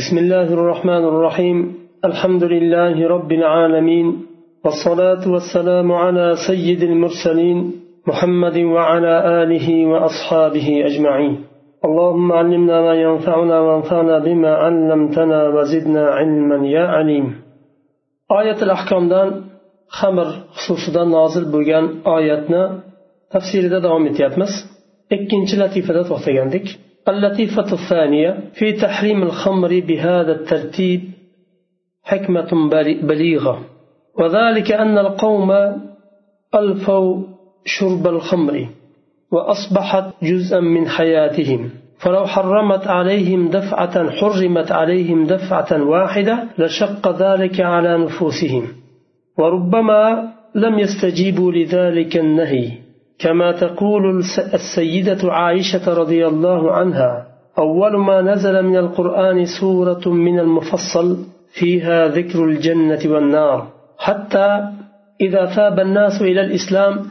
بسم الله الرحمن الرحيم. الحمد لله رب العالمين والصلاة والسلام على سيد المرسلين محمد وعلى آله وأصحابه أجمعين. اللهم علمنا ما ينفعنا وانفعنا بما علمتنا وزدنا علما يا عليم. آية الأحكام دان خمر خصوصا نازل بوغان آياتنا تفسير دا دوام etyapmiz ikkinchi latifada to'xtagandik. اللطيفة الثانية في تحريم الخمر بهذا الترتيب حكمة بليغة. وذلك أن القوم ألفوا شرب الخمر وأصبحت جزءا من حياتهم. فلو حرمت عليهم دفعة حرمت عليهم دفعة واحدة لشق ذلك على نفوسهم. وربما لم يستجيبوا لذلك النهي. كما تقول السيدة عائشة رضي الله عنها أول ما نزل من القرآن سورة من المفصل فيها ذكر الجنة والنار حتى إذا ثاب الناس إلى الإسلام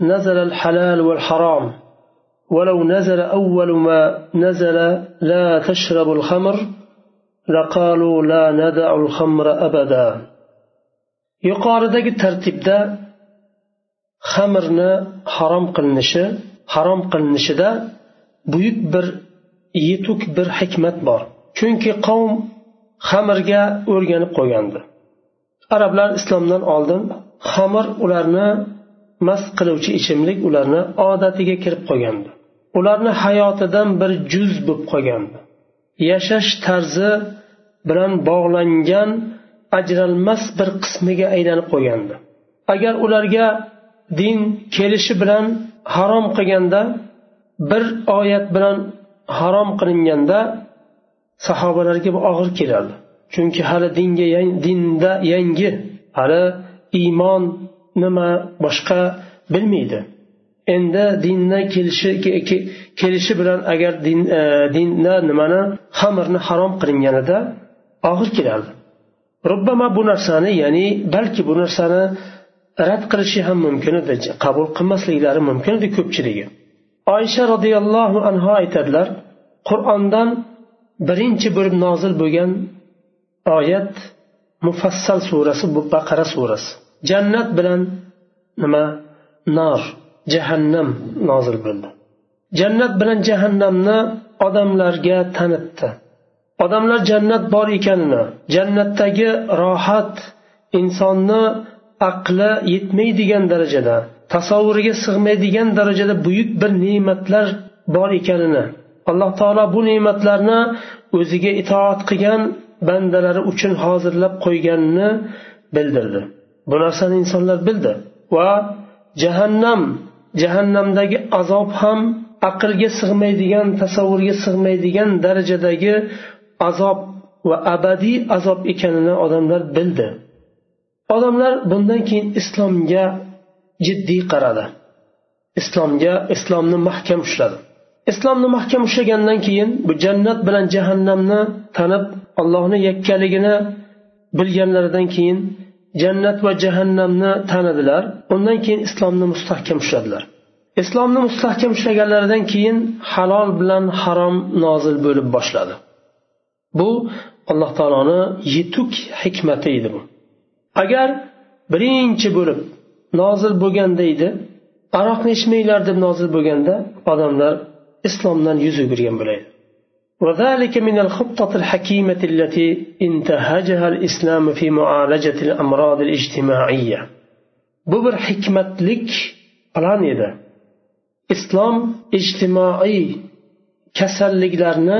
نزل الحلال والحرام ولو نزل أول ما نزل لا تشرب الخمر لقالوا لا ندع الخمر أبدا. يقارد ترتيب xamirni harom qilinishi harom qilinishida buyuk bir yetuk bir hikmat bor. Chunki qavm xamirga o'rganib qo'ygandi. Arablar islomdan oldin xamir ularni mast qiluvchi ichimlik ularni odatiga kirib qolgandi ularni hayotidan bir juz bo'lib qolgandi yashash tarzi bilan bog'langan ajralmas bir qismiga aylanib qolgandi agar ularga din kelishi bilan harom qilganda bir oyat bilan harom qilinganda sahobalarga bu og'ir keladi chunki hali dinga dinda yangi hali iymon nima boshqa bilmaydi. Endi dinni kelishi kelishi bilan agar din e, dinda nimani xamirni harom qilinganida og'ir keladi rubbama bu narsani ya'ni balki bu narsani rad qilishi ham mumkin edi qabul qilmasliklari mumkin edi ko'pchiligi. Oysha roziyallohu anhu aytadilar qur'ondan birinchi bo'lib nozil bo'lgan oyat mufassal surasi bu baqara surasi. Jannat bilan nima? Nor jahannam nozil bo'ldi. Jannat bilan jahannamni odamlarga tanitdi. Odamlar jannat bor ekanini jannatdagi rohat insonni aqli yetmaydigan darajada tasavvuriga sig'maydigan darajada buyuk bir ne'matlar bor ekanini alloh taolo bu ne'matlarni o'ziga itoat qilgan bandalari uchun hozirlab qo'yganini bildirdi. Bu narsani insonlar bildi va jahannam jahannamdagi azob ham aqlga sig'maydigan tasavvurga sig'maydigan darajadagi azob va abadiy azob ekanini odamlar bildi. Odamlar bundan keyin islomga jiddiy qaradi. Islomga islomni mahkam ushladi. Islomni mahkam ushlagandan keyin bu jannat bilan jahannamni tanib allohni yakkaligini bilganlaridan keyin jannat va jahannamni tanidilar undan keyin islomni mustahkam ushladilar. Islomni mustahkam ushlaganlaridan keyin halol bilan harom nozil bo'lib boshladi. Bu alloh taoloni yetuk hikmati edi bu. agar birinchi bo'lib nozil bo'lganda edi aroqni ichmanglar deb nozil bo'lganda odamlar islomdan yuz o'girgan bo'laydi وذلك من الخطة الحكيمة التي انتهجها الإسلام في معالجة الأمراض الاجتماعية ببر حكمة لك plan edi islom ijtimoiy kasalliklarni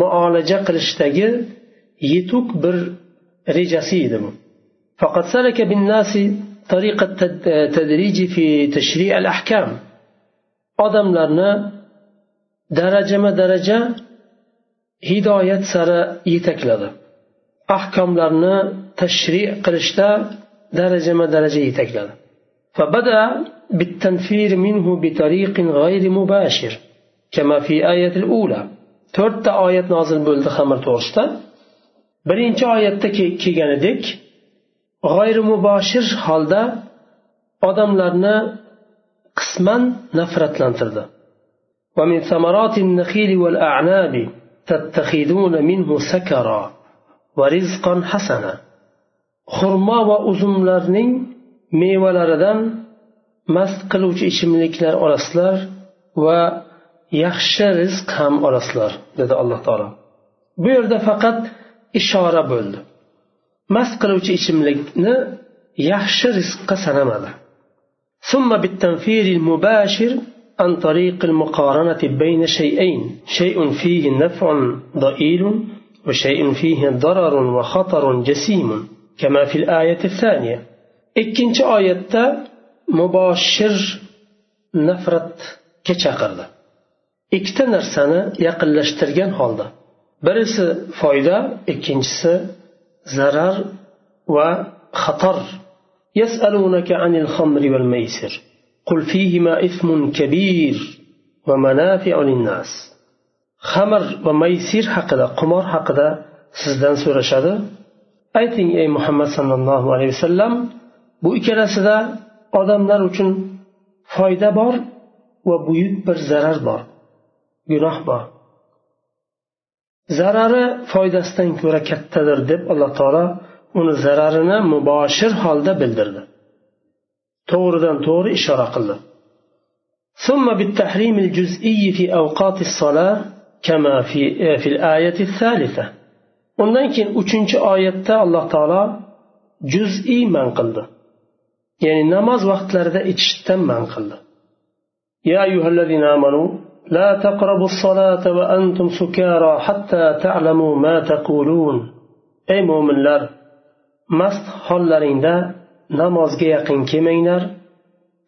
muolaja qilishdagi yetuk bir rejasi edi bu فقد سلك بالناس طريق التدريج في تشريع الأحكام odamlarni darajama daraja hidoyat sari yetakladi ahkomlarni tashri qilishda darajama daraja yetakladi فبدأ بالتنفير منه بطريق غير مباشر كما في آية الأولى to'rtta oyat nozil bo'ldi xamir to'g'risida birinchi oyatda kelganidek g'oyri muboshir holda odamlarni qisman nafratlantirdi ومن ثمرات النخيل والأعناب تتخذون منه سكرا ورزقا حسنا xurmo va uzumlarning mevalaridan mast qiluvchi ichimliklar olasizlar va yaxshi rizq ham olasizlar dedi alloh taolo bu yerda faqat ishora bo'ldi mast qiluvchi ichimlikni yaxshi rizqqa sanamadi ثم بالتنفير المباشر عن طريق المقارنة بين شيئين شيء فيه نفع ضئيل وشيء فيه ضرر وخطر جسيم كما في الآية الثانية ikkinchi oyatda muboshir nafratga chaqirdi ikkita narsani yaqinlashtirgan holda birisi foyda ikkinchisi zarar va xatar يسألونك عن الخمر والميسر قل فيهما إثم كبير ومنافع للناس خمر وميسر حقدا قمار حقدا sizdan so'rashadi ayting ey muhammad sollallohu alayhi vasallam bu ikkalasida odamlar uchun foyda bor va buyuk bir zarar bor gunoh bor zarari foydasidan ko'ra kattadir deb alloh taolo uni zararini muboshir holda bildirdi to'g'ridan to'g'ri ishora qildi ثم بالتحريم الجزئي في أوقات الصلاة كما في في الآية الثالثة undan keyin uchinchi oyatda alloh taolo juz'iy man qildi ya'ni namoz vaqtlarida ichishdan man qildi يا أيها الذين آمنوا لا تقربوا الصلاة وأنتم سكارى حتى تعلموا ما تقولون أي مؤمنlar mast hollaringda namozga yaqin kelmanglar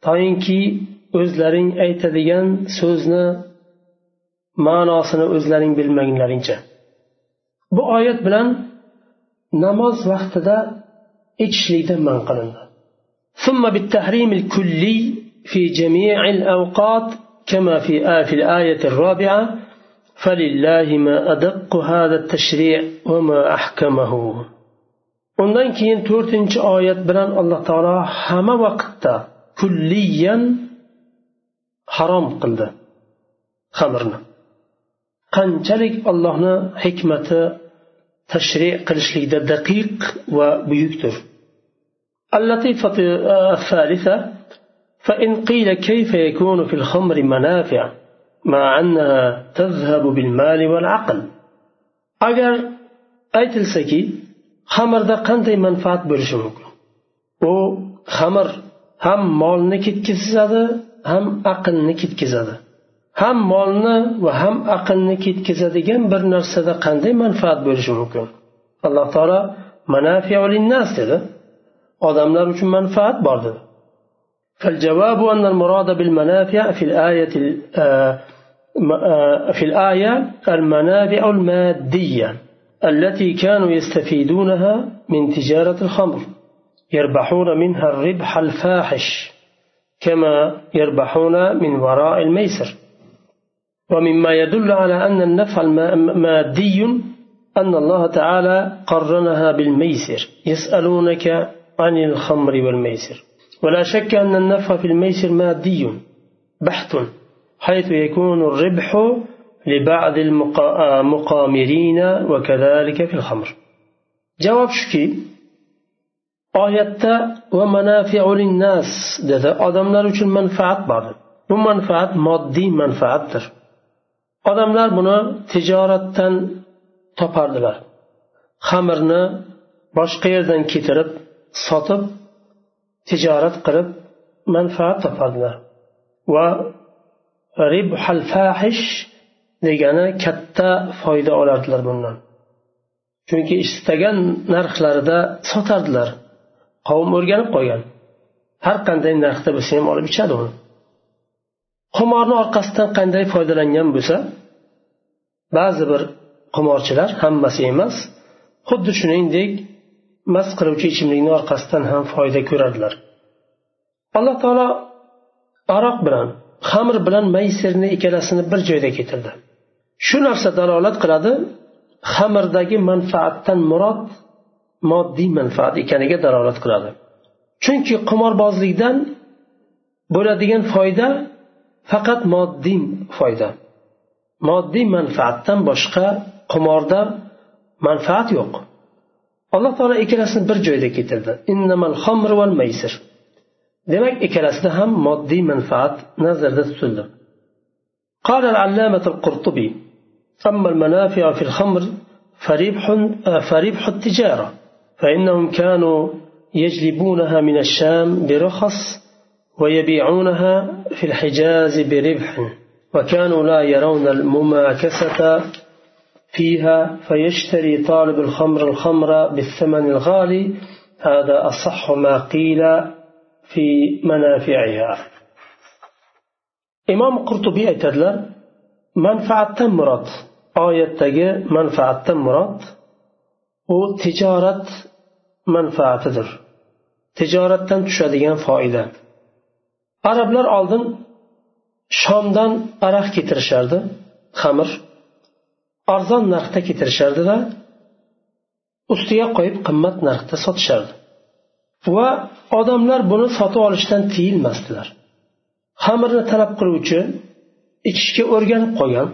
toinki o'zlaring aytadigan so'zni ma'nosini o'zlaring bilmaglaringcha bu oyat bilan namoz vaqtida ichishlikdan man qilindi ثم بالتحريم الكلي في جميع الأوقات كما في في الآية الرابعة فلله ما أدق هذا التشريع وما أحكمه undan keyin to'rtinchi oyat bilan alloh taolo hamma vaqtda kulliyan harom qildi xamirni qanchalik allohni hikmati tashri qilishlikda daqiq va buyukdir فإن قيل كيف يكون في الخمر منافع مع أنها تذهب بالمال والعقل أجر aytilsaki xamirda qanday manfaat bo'lishi mumkin u xamir ham molni ketkazadi ham aqlni ketkazadi ham molni va ham aqlni ketkazadigan bir narsada qanday manfaat bo'lishi mumkin alloh taolo manafiulinnas dedi odamlar uchun manfaat bor dedi فالجواب أن المراد بالمنافع في الآية في الآية المنافع المادية التي كانوا يستفيدونها من تجارة الخمر يربحون منها الربح الفاحش كما يربحون من وراء الميسر. ومما يدل على أن النفع مادي أن الله تعالى قرنها بالميسر يسألونك عن الخمر والميسر. ولا شك أن النفع في الميسر مادي بحت حيث يكون الربح لبعض المقامرين وكذلك في الخمر جواب شكي oyatda va manafiulinnas dedi odamlar uchun manfaat bor bu manfaat moddiy manfaatdir odamlar buni tijoratdan topardilar xamirni boshqa yerdan keltirib sotib tijorat qilib manfaat topadilar. Va ribhal fahish degani katta foyda olardilar bundan. Chunki istagan narxlarida sotardilar. Qavm o'rganib qolgan har qanday narxda bo'lsa ham olib ichadi uni. Qimorni orqasidan qanday foydalangan bo'lsa ba'zi bir qimorchilar hammasi emas xuddi shuningdek mast qiluvchi ichimlikni orqasidan ham foyda ko'radilar. Alloh taolo aroq bilan xamir bilan maysirni ikkalasini bir joyda keltirdi shu narsa dalolat qiladi xamirdagi manfaatdan murod moddiy manfaat ekaniga dalolat qiladi. Chunki qimorbozlikdan bo'ladigan foyda faqat moddiy foyda. Moddiy manfaatdan boshqa qimorda manfaat yo'q. Alloh taolo ikkalasini bir joyda keltirdi. Innamal demak ikkalasida ham moddiy manfaat nazarda tutildi. قال العلامة القرطبي أما المنافع في الخمر فربح, فربح التجارة فإنهم كانوا يجلبونها من الشام برخص ويبيعونها في الحجاز بربح وكانوا لا يرون المماكسة فيها فيشتري طالب الخمر الخمر بالثمن الغالي هذا أصح ما قيل في منافعها imom qurtubiy aytadilar manfaatdan murod oyatdagi manfaatdan murod u tijorat manfaatidir tijoratdan tushadigan foyda arablar oldin shomdan aroq keltirishardi xamir arzon narxda keltirishardida ustiga qo'yib qimmat narxda sotishardi. Va odamlar buni sotib olishdan tiyilmasdilar. Xamirni talab qiluvchi ichishga o'rganib qolgan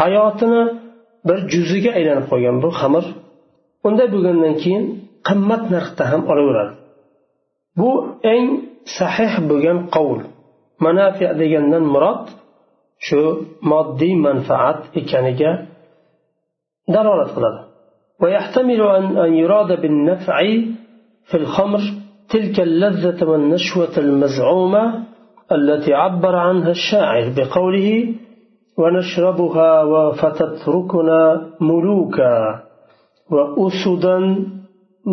hayotini bir juziga aylanib qolgan bu xamir unday bo'lgandan keyin qimmat narxda ham olaveradi. Bu eng sahih bo'lgan qovul. Manafiya degandan murod shu moddiy manfaat ekaniga dalolat qiladi ويحتمل أن أن يراد بالنفع في الخمر تلك اللذة والنشوة المزعومة التي عبر عنها الشاعر بقوله ونشربها فتتركنا ملوكا وأسدا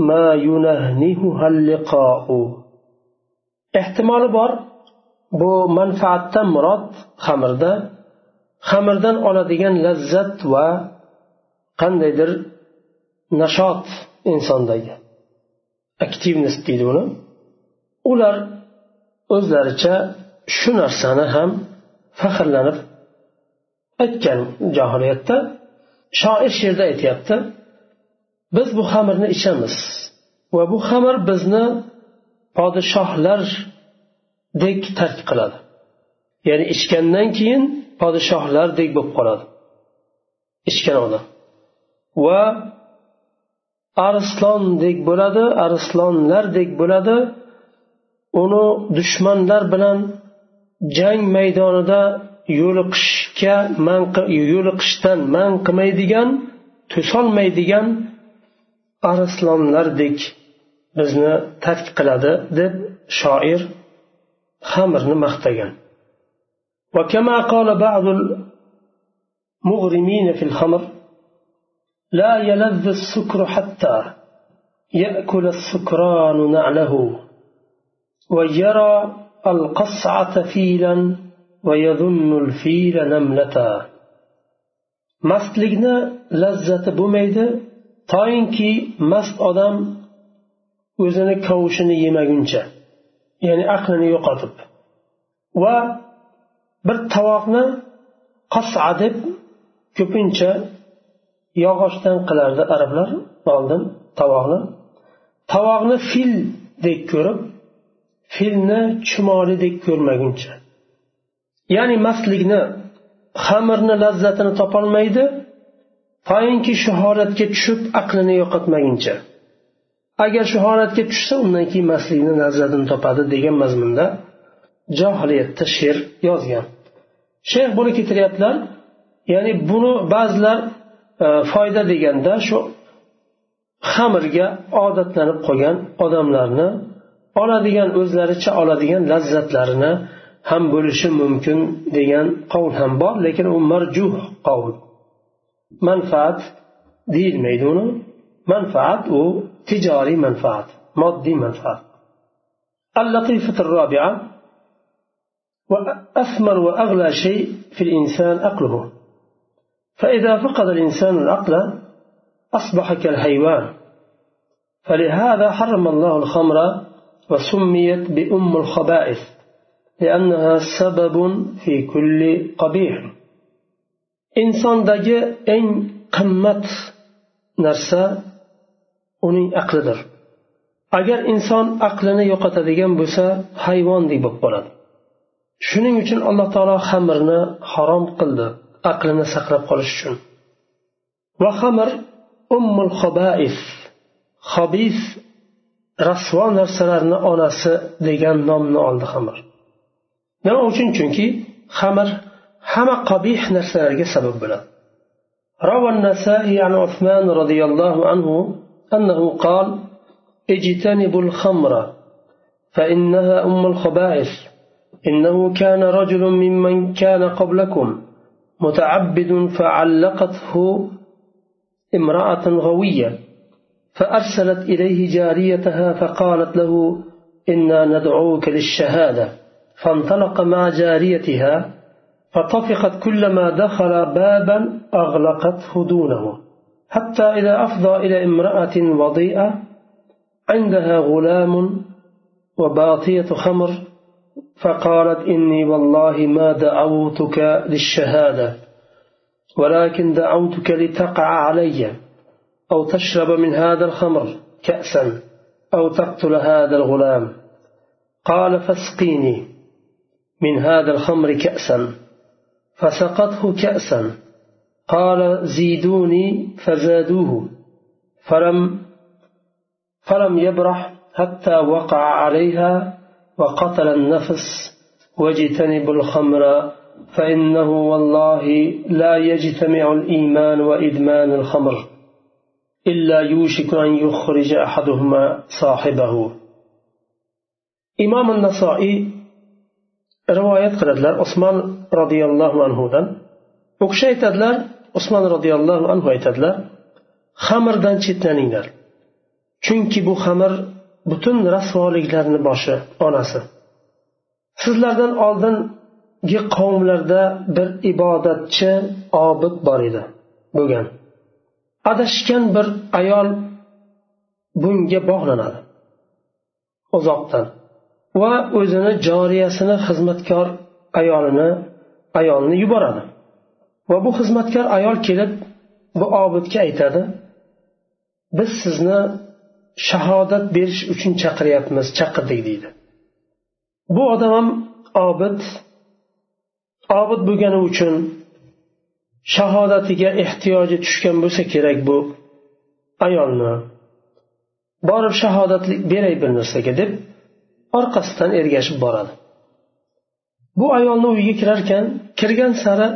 ما ينهنهها اللقاء. احتمال بار bu manfaatdan murod xamirda xamirdan oladigan lazzat va qandaydir nashot insondagi aktivnost deydi uni. Ular o'zlaricha shu narsani ham faxrlanib aytgan johiliyatda shoir she'rda aytyapti biz bu xamirni ichamiz va bu xamir bizni podshohlardek tark qiladi. Ya'ni ichgandan keyin podshohlardek bo'lib qoladi. Ichgan odam. va arslondek bo'ladi arslonlardek bo'ladi uni dushmanlar bilan jang maydonida yo'liqishga man yo'liqishdan man qilmaydigan to'solmaydigan arslonlardek bizni tark qiladi deb shoir xamirni maqtagan وكما قال بعض المغرمين في الخمر لا يلذ السكر حتى يأكل السكران نعله ويرى القصعة فيلا ويظن الفيل نملة mastlikni lazzati bo'lmaydi toinki mast odam o'zini kavushini yemaguncha ya'ni aqlini yo'qotib va bir tovoqni qasa deb ko'pincha yog'ochdan qilardi arablar oldin tovoqni. Tovoqni fildek ko'rib filni chumolidek ko'rmaguncha. Ya'ni mastlikni xamirni lazzatini topolmaydi toinki shu holatga tushib aqlini yo'qotmaguncha. Agar shu holatga tushsa undan keyin mastlikni lazzatini topadi degan mazmunda johiliyatda she'r yozgan. Shayx buni keltiryaptilar ya'ni buni ba'zilar foyda deganda shu xamirga odatlanib qolgan odamlarni oladigan o'zlaricha oladigan lazzatlarini ham bo'lishi mumkin degan qovul ham bor lekin u marjuh qovul manfaat deyilmaydi uni manfaat u tijoriy manfaat moddiy manfaat اللطيفة الرابعة وأثمر وأغلى شيء في الإنسان عقله فإذا فقد الإنسان العقل أصبح كالحيوان فلهذا حرم الله الخمر وسميت بأم الخبائث لأنها سبب في كل قبيح insondagi eng qimmat narsa uning aqlidir agar inson aqlini yo'qotadigan bo'lsa hayvondek bo'lib qoladi shuning uchun alloh taolo xamirni harom qildi aqlini saqlab qolish uchun وخمر أم الخبائث خبيث rasvo narsalarni onasi degan nomni oldi xamir nima uchun chunki xamir hamma qabih narsalarga sabab bo'ladi روى النسائي عن عثمان رضي الله عنه أنه قال اجتنبوا الخمر فإنها أم الخبائث إنه كان رجل ممن كان قبلكم متعبد فعلقته امرأة غوية فأرسلت إليه جاريتها فقالت له إنا ندعوك للشهادة. فانطلق مع جاريتها فطفقت كلما دخل بابا أغلقته دونه. حتى إذا أفضى إلى امرأة وضيئة عندها غلام وباطية خمر فقالت إني والله ما دعوتك للشهادة ولكن دعوتك لتقع علي أو تشرب من هذا الخمر كأسا أو تقتل هذا الغلام. قال فاسقيني من هذا الخمر كأسا فسقته كأسا. قال زيدوني فزادوه فلم فلم يبرح حتى وقع عليها وقتل النفس واجتنب الخمر فإنه والله لا يجتمع الإيمان وإدمان الخمر إلا يوشك أن يخرج أحدهما صاحبه. إمام النسائي رواية قردلر عثمان رضي الله عنه دن وكشي aytadilar usmon roziyallohu anhu aytadilar xamirdan chetlaninglar chunki bu xamir butun rasvoliklarni boshi onasi. Sizlardan oldingi qavmlarda bir ibodatchi obid bor edi bo'lgan. Adashgan bir ayol bunga bog'lanadi. Uzoqdan. Va o'zini joriyasini xizmatkor ayolini ayolni yuboradi. Va bu xizmatkor ayol kelib bu obidga aytadi biz sizni shahodat berish uchun chaqiryapmiz chaqirdik deydi. Bu odam ham obid obid bo'lgani uchun shahodatiga ehtiyoji tushgan bo'lsa kerak bu ayolni. Borib shahodatlik beray bir narsaga deb orqasidan ergashib boradi. Bu ayolni uyiga kirarkan kirgan sari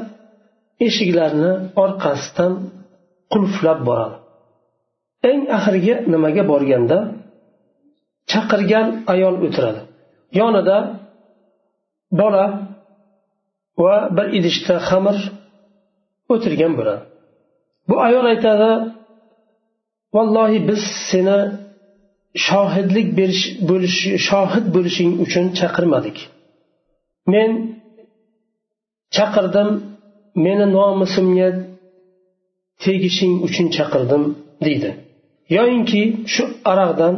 eshiklarni orqasidan qulflab boradi. Eng oxirgi nimaga borganda chaqirgan ayol o'tiradi. Yonida bola va bir idishda xamir o'tirgan bo'ladi. Bu ayol aytadi vallohi biz seni shohidlik berish bo'lish shohid bo'lishing uchun chaqirmadik. Men chaqirdim meni nomusimga tegishing uchun chaqirdim deydi. Yoyinki shu aroqdan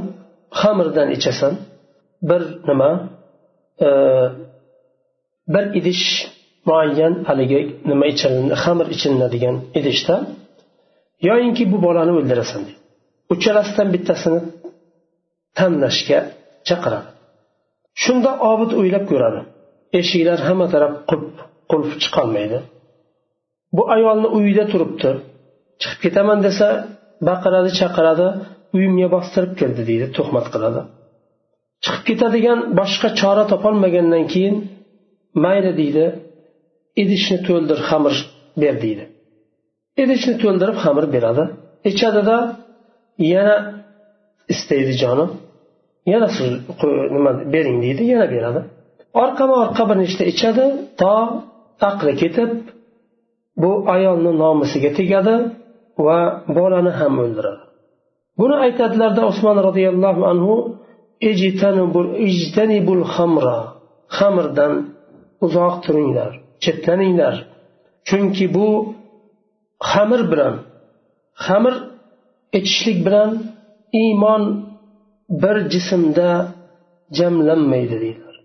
xamirdan ichasan. Bir nima e, bir idish muayyan haligi nima xamir ichilinadigan idishda yoyinki bu bolani o'ldirasan deydi. Uchalasidan bittasini tanlashga chaqiradi. Shunda obid o'ylab ko'radi. Eshiklar hamma taraf qulf qulf chiqolmaydi. Bu ayolni uyida turibdi. Chiqib ketaman desa baqiradi chaqiradi uyimga bostirib kirdi deydi tuhmat qiladi. Chiqib ketadigan boshqa chora topolmagandan keyin mayli deydi idishni to'ldir xamir ber deydi. Idishni to'ldirib xamir beradi. Ichadida yana istaydi jonim yana siz nima bering deydi yana beradi. Orqama orqa bir nechta ichadi to aqli ketib bu ayolni nomusiga tegadi va bolani ham o'ldiradi. Buni aytadilarda usmon roziyallohu anhu ijtanibul xamra xamirdan uzoq turinglar chetlaninglar. Chunki bu xamir bilan xamir ichishlik bilan iymon bir jismda jamlanmaydi deydilar.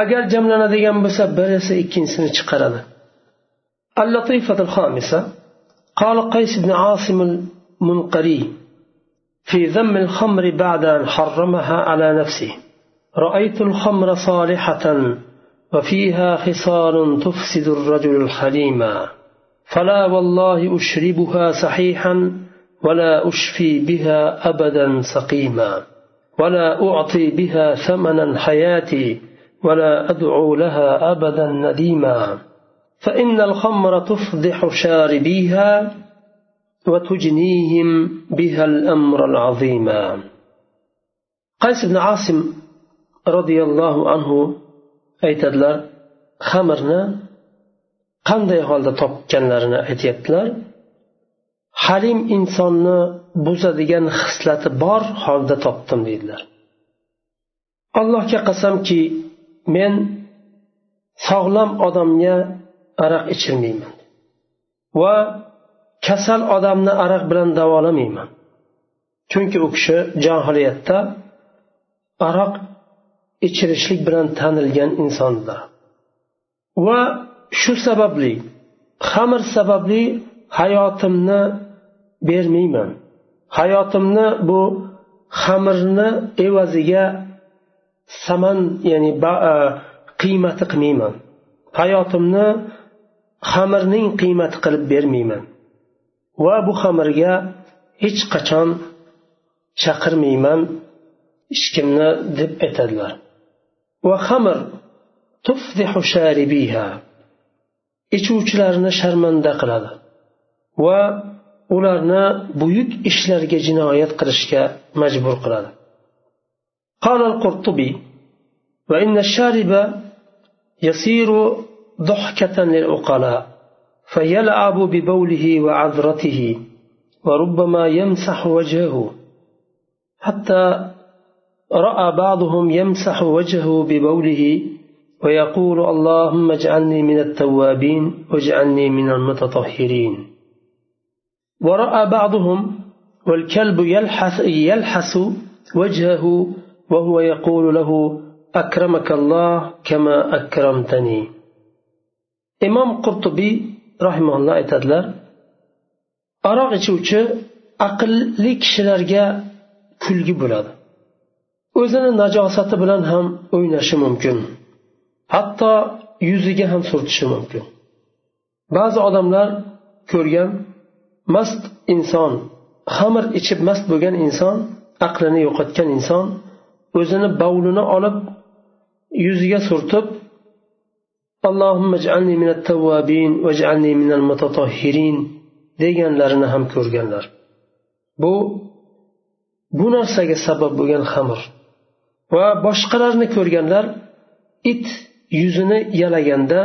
Agar jamlanadigan bo'lsa birisi ikkinchisini chiqaradi. Al latifatul xamisa قال قيس بن عاصم المنقري في ذم الخمر بعد أن حرمها على نفسه. رأيت الخمر صالحة وفيها خصال تفسد الرجل الحليم. فلا والله أشربها صحيحا ولا أشفي بها أبدا سقيما. ولا أعطي بها ثمنا حياتي ولا أدعو لها أبدا نديما. فإن الخمر تفضح شاربيها وتجنيهم بها الأمر العظيم قيس بن عاصم رضي الله عنه aytadilar xamirni qanday holda topganlarini aytyaptilar halim insonni buzadigan xislati bor holda topdim deydilar allohga qasamki men sog'lom odamga aroq ichirmayman. Va kasal odamni aroq bilan davolamayman chunki u kishi johiliyatda aroq ichirishlik bilan tanilgan insonlar va shu sababli xamir sababli hayotimni bermayman. Hayotimni bu xamirni evaziga saman ya'ni e, qiymati qilmayman. Hayotimni xamirning qiymati qilib bermayman va bu xamirga hech qachon chaqirmayman hech kimni deb aytadilar va xamir tufdihu sharibiha ichuvchilarni sharmanda qiladi va ularni buyuk ishlarga jinoyat qilishga majbur qiladi قال القرطبي وإن الشارب يصير ضحكة للعقلاء فيلعب ببوله وعذرته وربما يمسح وجهه. حتى رأى بعضهم يمسح وجهه ببوله ويقول اللهم اجعلني من التوابين واجعلني من المتطهرين. ورأى بعضهم والكلب يلحس, يلحس وجهه وهو يقول له أكرمك الله كما أكرمتني. imom qurtubiy rahimalloh aytadilar aroq ichuvchi aqlli kishilarga kulgi bo'ladi. O'zini najosati bilan ham o'ynashi mumkin. Hatto yuziga ham surtishi mumkin. Ba'zi odamlar ko'rgan mast inson xamir ichib mast bo'lgan inson aqlini yo'qotgan inson o'zini bovlini olib yuziga surtib deganlarini ham ko'rganlar. Bu bu narsaga sabab bo'lgan xamir. Va boshqalarni ko'rganlar it yuzini yalaganda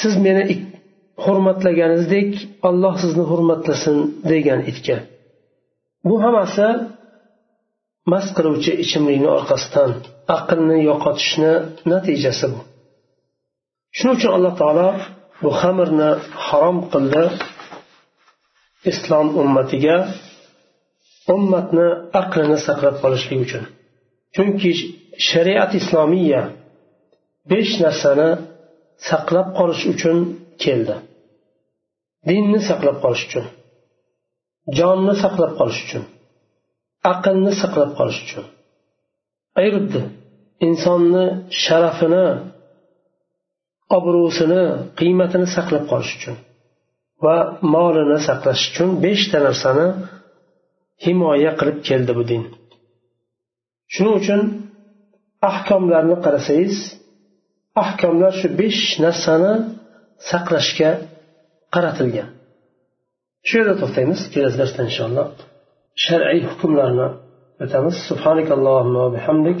siz meni hurmatlaganingizdek olloh sizni hurmatlasin degan itga. Bu hammasi mast qiluvchi ichimlikni orqasidan aqlni yo'qotishni natijasi bu. Shuning uchun alloh taolo bu xamirni harom qildi islom ummatiga ummatni aqlini saqlab qolishlik uchun. Chunki shariat islomiya besh narsani saqlab qolish uchun keldi. Dinni saqlab qolish uchun jonni saqlab qolish uchun aqlni saqlab qolish uchun. Ayirdi insonni sharafini obro'sini qiymatini saqlab qolish uchun va molini saqlash uchun beshta narsani himoya qilib keldi bu din. Shuning uchun ahkomlarni qarasangiz ahkomlar shu besh narsani saqlashga qaratilgan. Shu yerda to'xtaymiz kelasi darsda inshaalloh shar'iy hukmlarni o'tamiz. Subhanakallohumma bihamdik.